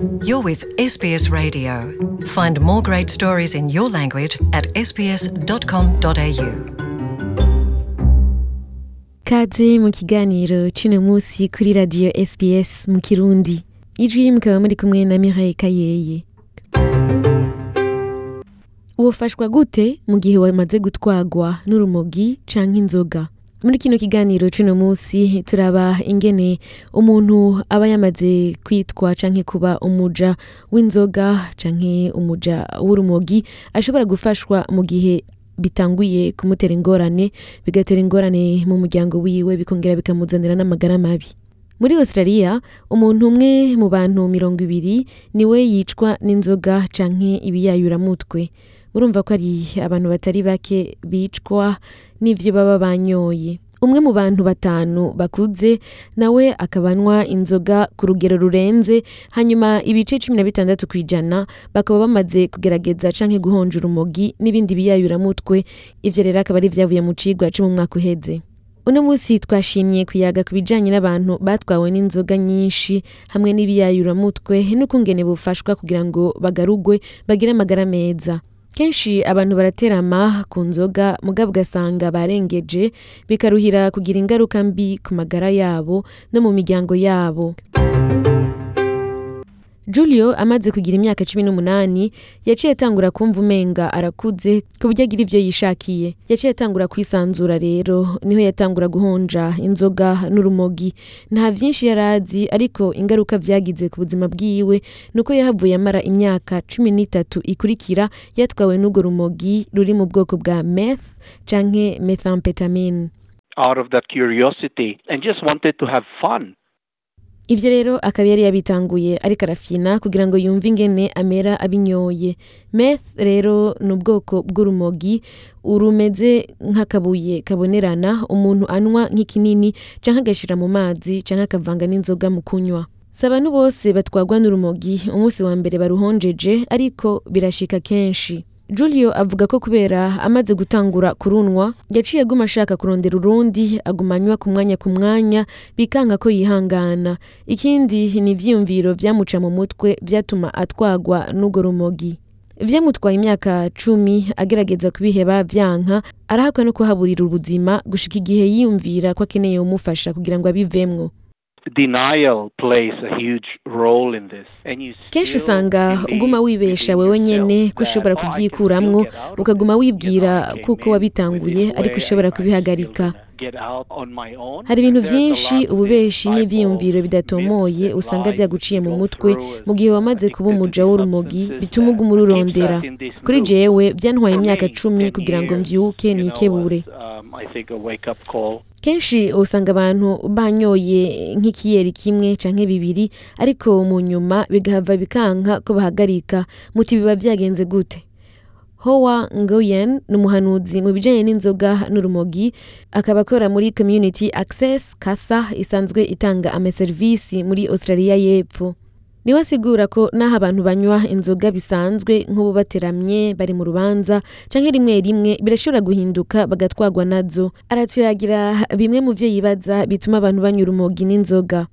You're with SBS Radio. Find more great stories in your language at sbs.com.au. Kazi mu kiganiro c'uno munsi kuri Radio sbs mu kirundi ijwi mukaba muri kumwe na mireille kayeye wofashwa gute mu gihe wamaze gutwagwa n'urumogi canke inzoga muri kino kiganiro c'uno munsi turaba ingene umuntu aba yamaze kwitwa canke kuba umuja w'inzoga canke umuja w'urumogi ashobora gufashwa mu gihe bitanguye kumutera ingorane bigatera ingorane mu muryango wiwe bikongera bikamuzanira n'amagara mabi. Muri australia umuntu umwe mu bantu mirongo ibiri ni we yicwa n'inzoga canke ibiyayuramutwe. Murumva ko ari abantu batari bake bicwa n'ivyo baba banyoye. Umwe mu bantu batanu bakuze nawe akabanywa inzoga ku rugero rurenze hanyuma ibice cumi na bitandatu ku ijana bakaba bamaze kugerageza canke guhonja urumogi n'ibindi biyayuramutwe. Ivyo rero akaba ari vyavuye mu cigwa co mu mwaka uheze. Uno munsi twashimye kuyaga ku bijanye n'abantu batwawe n'inzoga nyinshi hamwe n'ibiyayuramutwe n'ukungene bufashwa kugira ngo bagarugwe bagire amagara meza. Kenshi abantu baraterama ku nzoga mugabo ugasanga barengeje bikaruhira kugira ingaruka mbi ku magara yabo no mu miryango yabo. Julio amaze kugira imyaka cumi n'umunani yaciye atangura kumva umenga arakuze ku buryo agira ivyo yishakiye yaciye atangura kwisanzura rero ni ho yatangura guhonja inzoga n'urumogi nta vyinshi yari azi ariko ingaruka vyagize ku buzima bwiwe nuko yahavuye amara imyaka cumi n'itatu ikurikira yatwawe n'urwo rumogi ruri mu bwoko bwa meth canke methamphetamine out of that curiosity and just wanted to have fun. Ivyo rero akaba yari yabitanguye ariko arafyina kugira ngo yumve ingene amera abinyoye. Meth rero ni ubwoko bw'urumogi urumeze nk'akabuye kabonerana umuntu anywa nk'ikinini canke agashira mu mazi canke akavanga n'inzoga mu kunywa. Si abantu bose batwagwa n'urumogi umunsi wa mbere baruhonjeje ariko birashika kenshi. Julio avuga ko kubera amaze gutangura kurunwa yaciye aguma ashaka kurondera urundi aguma anywa ku mwanya ku mwanya bikanka ko yihangana. Ikindi ni ivyiyumviro vyamuca mu mutwe vyatuma atwagwa n'urwo rumogi. Vyamutwaye imyaka cumi agerageza kubiheba vyanka arahakwa no kuhaburira ubuzima gushika igihe yiyumvira ko akeneye umufasha kugira ngo abivemwo. Kenshi usanga uguma wibesha yourself nyene ko ushobora "Oh, I can kuvyikuramwo still get out of ukaguma wibwira kuko wabitanguye ariko ushobora kubihagarika. Still gonna get out on my own." hari ibintu There's a vyinshi lot of ububeshi this type n'ivyiyumviro of bidatomoye usanga lies vyaguciye mu mutwe. mu gihe wamaze kuba umuja w'urumogi bituma uguma ururondera kuri jewe vyantwaye For imyaka cumi 10 kugira ngo know, nikebure um, kenshi usanga abantu banyoye nk'ikiyeri kimwe canke bibiri ariko mu nyuma bigahava bikanka ko bahagarika. Muti biba vyagenze gute? Hoa Ngoyen ni umuhanuzi mu bijanye n'inzoga n'urumogi akaba akora muri Community Access Kasa isanzwe itanga amaserivisi muri Australia y'Epfo. Niwe asigura ko n'aho abantu banywa inzoga bisanzwe nk'ubu bateramye bari mu rubanza canke rimwe rimwe birashobora guhinduka bagatwagwa na zo. Aratuyagira bimwe mu vyo yibaza bituma abantu banywa urumogi n'inzoga.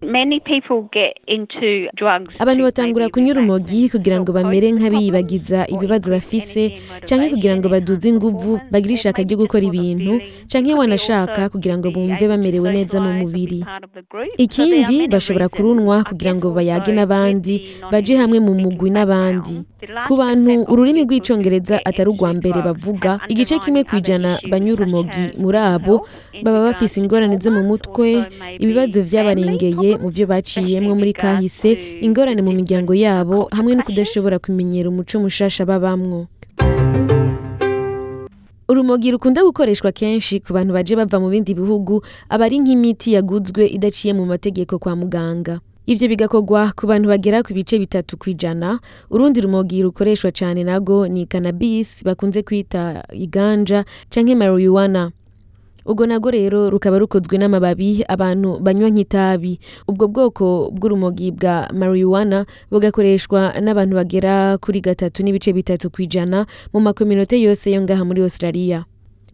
Many people get into drugs. abantu batangura urumogi and kugira ngo bamere nk'abiyibagiza ibibazo bafise canke kugira ngo baduze inguvu bagire ishaka ryo gukora ibintu canke wanashaka kugira ngo bumve bamerewe neza mu mubiri. ikindi bashobora kurunwa kugira ngo bayage n'abandi baje hamwe mu mugwi n'abandi. ku bantu ururimi rw'icongereza atari urwa mbere bavuga igice kimwe ku ijana urumogi as muri abo baba bafise ingorane zo mu mutwe ibibazo vyabarengeye family mu vyo baciyemwo muri kahise ingorane mu miryango yabo hamwe no kudashobora kumenyera umuco mushasha babamwo. Urumogi rukunda gukoreshwa kenshi ku bantu baje bava mu bindi bihugu aba ari nk'imiti yaguzwe idaciye mu mategeko kwa muganga. Ivyo bigakorwa ku bantu bagera ku bice bitatu kw'ijana urundi rumogi rukoreshwa cane nago ni cannabis bakunze kwita iganja canke marijuana. Ubwo nago rero rukaba rukozwe n'amababi abantu banywa nk'itabi. Ubwo bwoko bw'urumogi bwa marijuana bugakoreshwa n'abantu bagera kuri gatatu n'ibice bitatu kw'ijana mu makominote yose yo ngaha muri australia.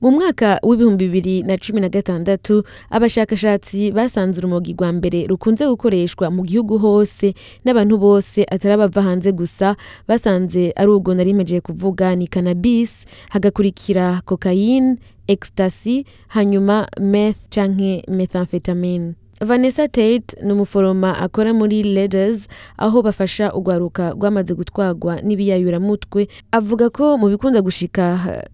Mu mwaka w'ibihumbi bibiri na cumi na gatandatu abashakashatsi basanze urumogi rwa mbere rukunze gukoreshwa mu gihugu hose n'abantu bose atari abava hanze gusa basanze ari ubwo nari mejeje kuvuga ni cannabis hagakurikira cocaine ecstasy hanyuma meth canke methamphetamine. Vanessa Tate ni umuforoma akora muri Leaders aho bafasha urwaruka rwamaze gutwarwa n'ibiyayuramutwe avuga ko mu bikunda gushika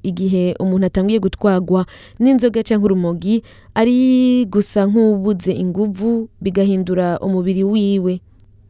igihe umuntu atangiye gutwarwa n'inzoga cyangwa urumogi ari gusa nk'ubuze inguvu bigahindura umubiri wiwe.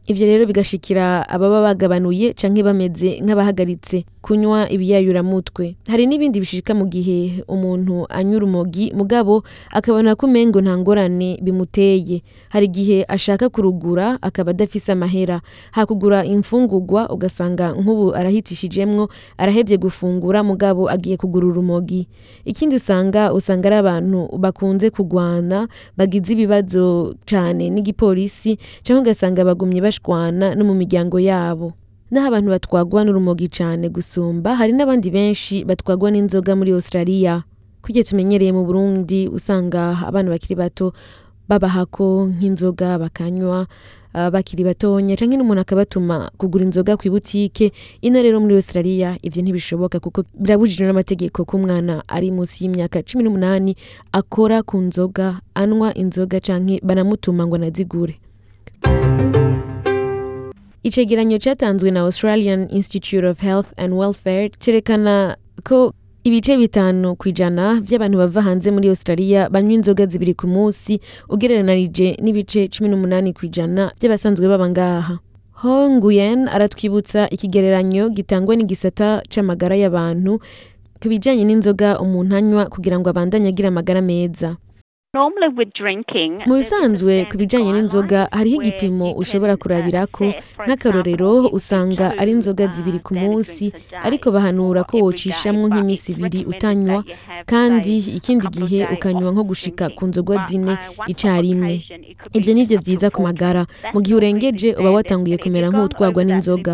Ivyo rero bigashikira ababa bagabanuye canke bameze nk'abahagaritse kunywa ibiyayuramutwe. Hari n'ibindi bishika mu gihe umuntu anywa urumogi mugabo akabona ko umengo nta ngorane bimuteye. Hari igihe ashaka kurugura akaba adafise amahera. Hakugura imfungurwa ugasanga nk'ubu arahitishijemwo arahevye gufungura mugabo agiye kugura urumogi. Ikindi usanga usanga ari abantu bakunze kugwana bagize ibibazo cane n'igipolisi canke ugasanga bagumye bashwana no mu miryango yabo. Naho abantu batwagwa n'urumogi cane gusumba hari n'abandi benshi batwagwa n'inzoga muri Australia. Kurya tumenyereye mu Burundi usanga abana bakiri bato babahako nk'inzoga bakanywa uh, bakiri batonya canke n'umuntu akabatuma kugura inzoga kw'ibutike. Ino rero muri Australia ivyo ntibishoboka kuko birabujijwe n'amategeko ko umwana ari munsi y'imyaka cumi n'umunani akora ku nzoga anywa inzoga canke banamutuma ngo anazigure. Icegeranyo cyatanzwe na Australian Institute of Health and Welfare cerekana ko ibice bitanu ku ijana by'abantu bava hanze muri Australia banywa inzoga zibiri ku munsi ugereranije n'ibice cumi n'umunani ku ijana by'abasanzwe baba ngaha. Ho Nguyen aratwibutsa ikigereranyo gitangwa n'igisata c'amagara y'abantu ku bijanye n'inzoga umuntu anywa kugira ngo abandanye agira amagara meza. Mu bisanzwe ku bijyanye n'inzoga hariho igipimo ushobora kurabirako. nk'akarorero usanga ari inzoga zibiri ku munsi ariko bahanura ko wocishamwo nk'iminsi ibiri utanywa kandi ikindi gihe ukanywa nko gushika ku nzoga zine icarimwe ibyo ni byo byiza ku magara. mu gihe urengeje uba watanguye kumera nk'utwagwa n'inzoga.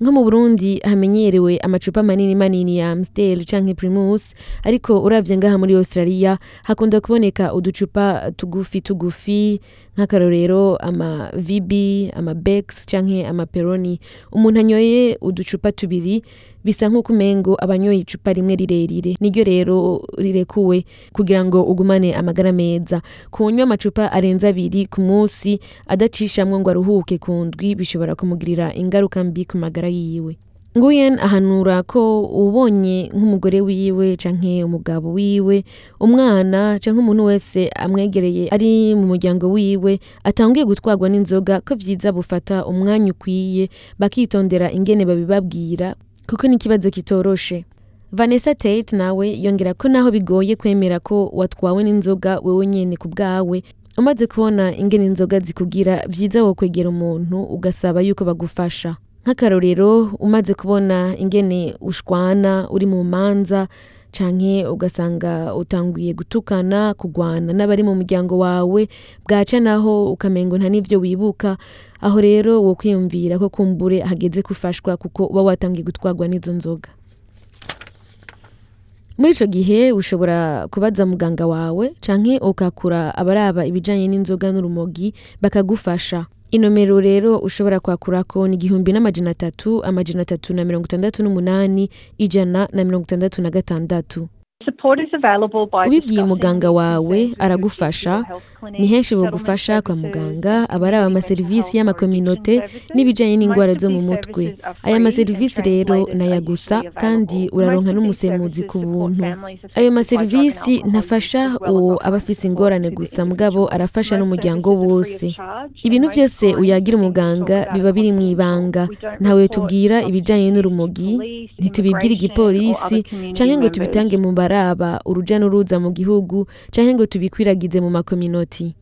Nko mu Burundi hamenyerewe amacupa manini manini ya Amstel canke Primus ariko uravye ngaha muri Australia hakunda kuboneka uducupa tugufi tugufi nk'akarorero ama VB ama Bex canke ama Peroni umuntu anyoye uducupa tubiri bisa nk'uko umengo abanyoye icupa rimwe rirerire. Niryo rero rirekuwe kugira ngo ugumane amagara meza. Kunywa amacupa arenze abiri ku munsi adacishamwo ngo aruhuke ku ndwi bishobora kumugirira ingaruka mbi ku magara yiwe. Nguyen ahanura ko ubonye nk'umugore wiwe canke umugabo wiwe umwana canke umuntu wese amwegereye ari mu muryango wiwe atanguye gutwarwa n'inzoga ko vyiza bufata umwanya ukwiye bakitondera ingene babibabwira kuko ni kitoroshe. Vanessa Tate nawe yongera ko naho bigoye kwemera ko watwawe n'inzoga wewe nyene ku bwawe umaze kubona ingene inzoga zikugira vyiza wo kwegera umuntu ugasaba yuko bagufasha. Nk'akarorero umaze kubona ingene ushwana uri mu manza canke ugasanga utanguye gutukana kugwana n'abari mu muryango wawe bwaca naho ukamengo nta n'ivyo wibuka. Aho rero wo kwiyumvira ko kumbure hageze gufashwa kuko uba watangiye gutwarwa n'izo nzoga. Muri ico gihe ushobora kubaza muganga wawe canke ukakura abaraba ibijanye n'inzoga n'urumogi bakagufasha. Inomero rero ushobora kwakurako ni igihumbi n'amajana atatu amajana atatu na mirongo itandatu n'umunani ijana na mirongo itandatu na gatandatu. Ubibwiye umuganga wawe aragufasha. ni henshi bugufasha kwa muganga abaraba amaserivisi y'amakominote n'ibijyanye n'indwara zo mu mutwe. aya maserivisi rero naya gusa kandi uraronka n'umusemuzi ku buntu. ayo maserivisi ntafasha uwo aba afise ingorane gusa. mugabo arafasha n'umuryango wose. ibintu byose uyagira umuganga biba biri mu ibanga. Ntawe tubwira ibijyanye n'urumogi ntitubibwire igipolisi cyangwa ngo tubitange mu baraba uruja n'uruza mu gihugu cyangwa ngo tubikwiragize mu makominoti.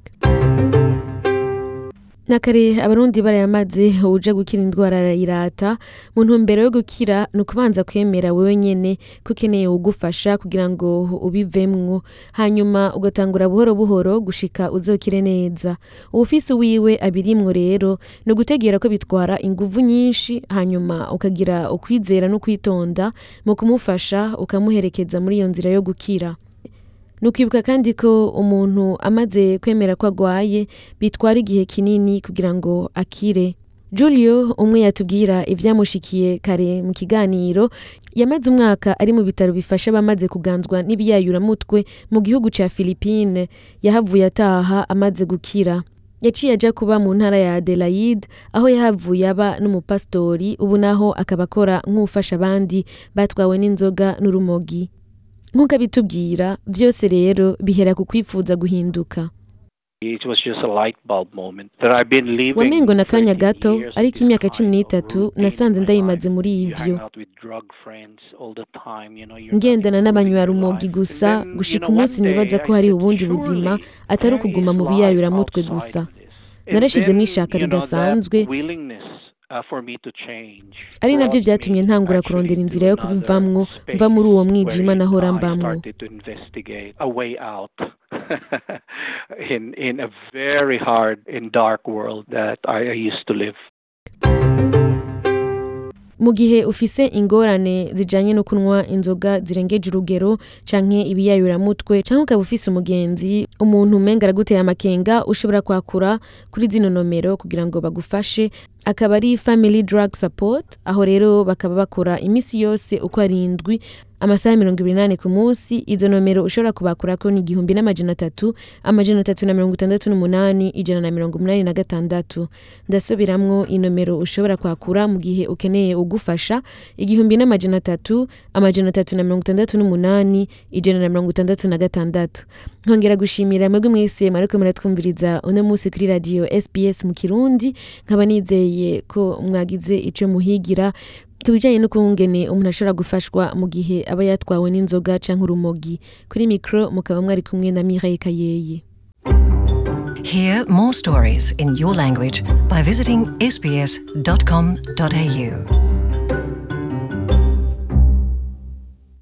Na kare abarundi barayamaze uje gukira indwara arayirata mu ntumbero yo gukira ni ukubanza kwemera wewe nyene ko ukeneye ugufasha kugira ngo ubivemwo. Hanyuma ugatangura buhoro buhoro gushika uzokire neza. Ubufisi wiwe abirimwo rero ni ugutegera ko bitwara inguvu nyinshi hanyuma ukagira ukwizera no kwitonda mu kumufasha ukamuherekeza muri iyo nzira yo gukira. Ni kandi ko umuntu amaze kwemera ko agwaye bitwara igihe kinini kugira ngo akire. Julio umwe yatubwira ibyamushikiye kare mu kiganiro yamaze umwaka ari mu bitaro bifasha abamaze kuganzwa n'ibiyayuramutwe mu gihugu cya philippine yahavuye ataha amaze gukira. Yaciye aja kuba mu ntara ya adelaide aho yahavuye aba n'umupasitori ubu naho akaba akora nk'ufasha abandi batwawe n'inzoga n'urumogi. Nk'uko abitubwira byose rero bihera ku kwifuza guhinduka wamengo na kanya 13 gato ariko imyaka cumi n'itatu nasanze ndayimaze muri not ngendana improving n'abanywa your rumogi life. gusa gushika umunsi nibaza ko hari ubundi buzima "Surely atari ukuguma mu biyayuramutwe gusa of this." And narashizemo ishaka ridasanzwe uh, for me to change ari vyatumye me ntangura kurondera inzira yo kubivamwo mva muri uwo mwijima nahora mbamwo started to investigate a way out in in a very hard and dark world that I used to live. mu gihe ufise ingorane zijanye no kunywa inzoga zirengeje urugero canke ibiyayuramutwe canke ukaba ufise umugenzi umuntu umenga araguteye amakenga ushobora kwakura kuri zino nomero kugira ngo bagufashe akaba ari family drug support aho rero bakaba bakora imisi yose uko ari indwi amasaha mirongo ibiri n'ane ku munsi. Izo nomero ushobora kubakurako ni igihumbi n'amajana atatu amajana atatu na mirongo itandatu n'umunani ijana na mirongo umunani na gatandatu. Ndasubiramwo inomero ushobora kwakura mu gihe ukeneye ugufasha. Igihumbi n'amajana atatu amajana atatu na mirongo itandatu n'umunani ijana na mirongo itandatu na gatandatu. Nkongera gushimira mwebwe mwese mwariko muratwumviriza uno munsi kuri radiyo sbs mu kirundi. Nkaba nizeye ko mwagize ico muhigira ku bijanye n'ukungene umuntu ashobora gufashwa mu gihe aba yatwawe n'inzoga canke urumogi. Kuri mikro mukaba mwari kumwe na Mireille Kayeye. Hear more stories in your language by visiting sbs.com.au.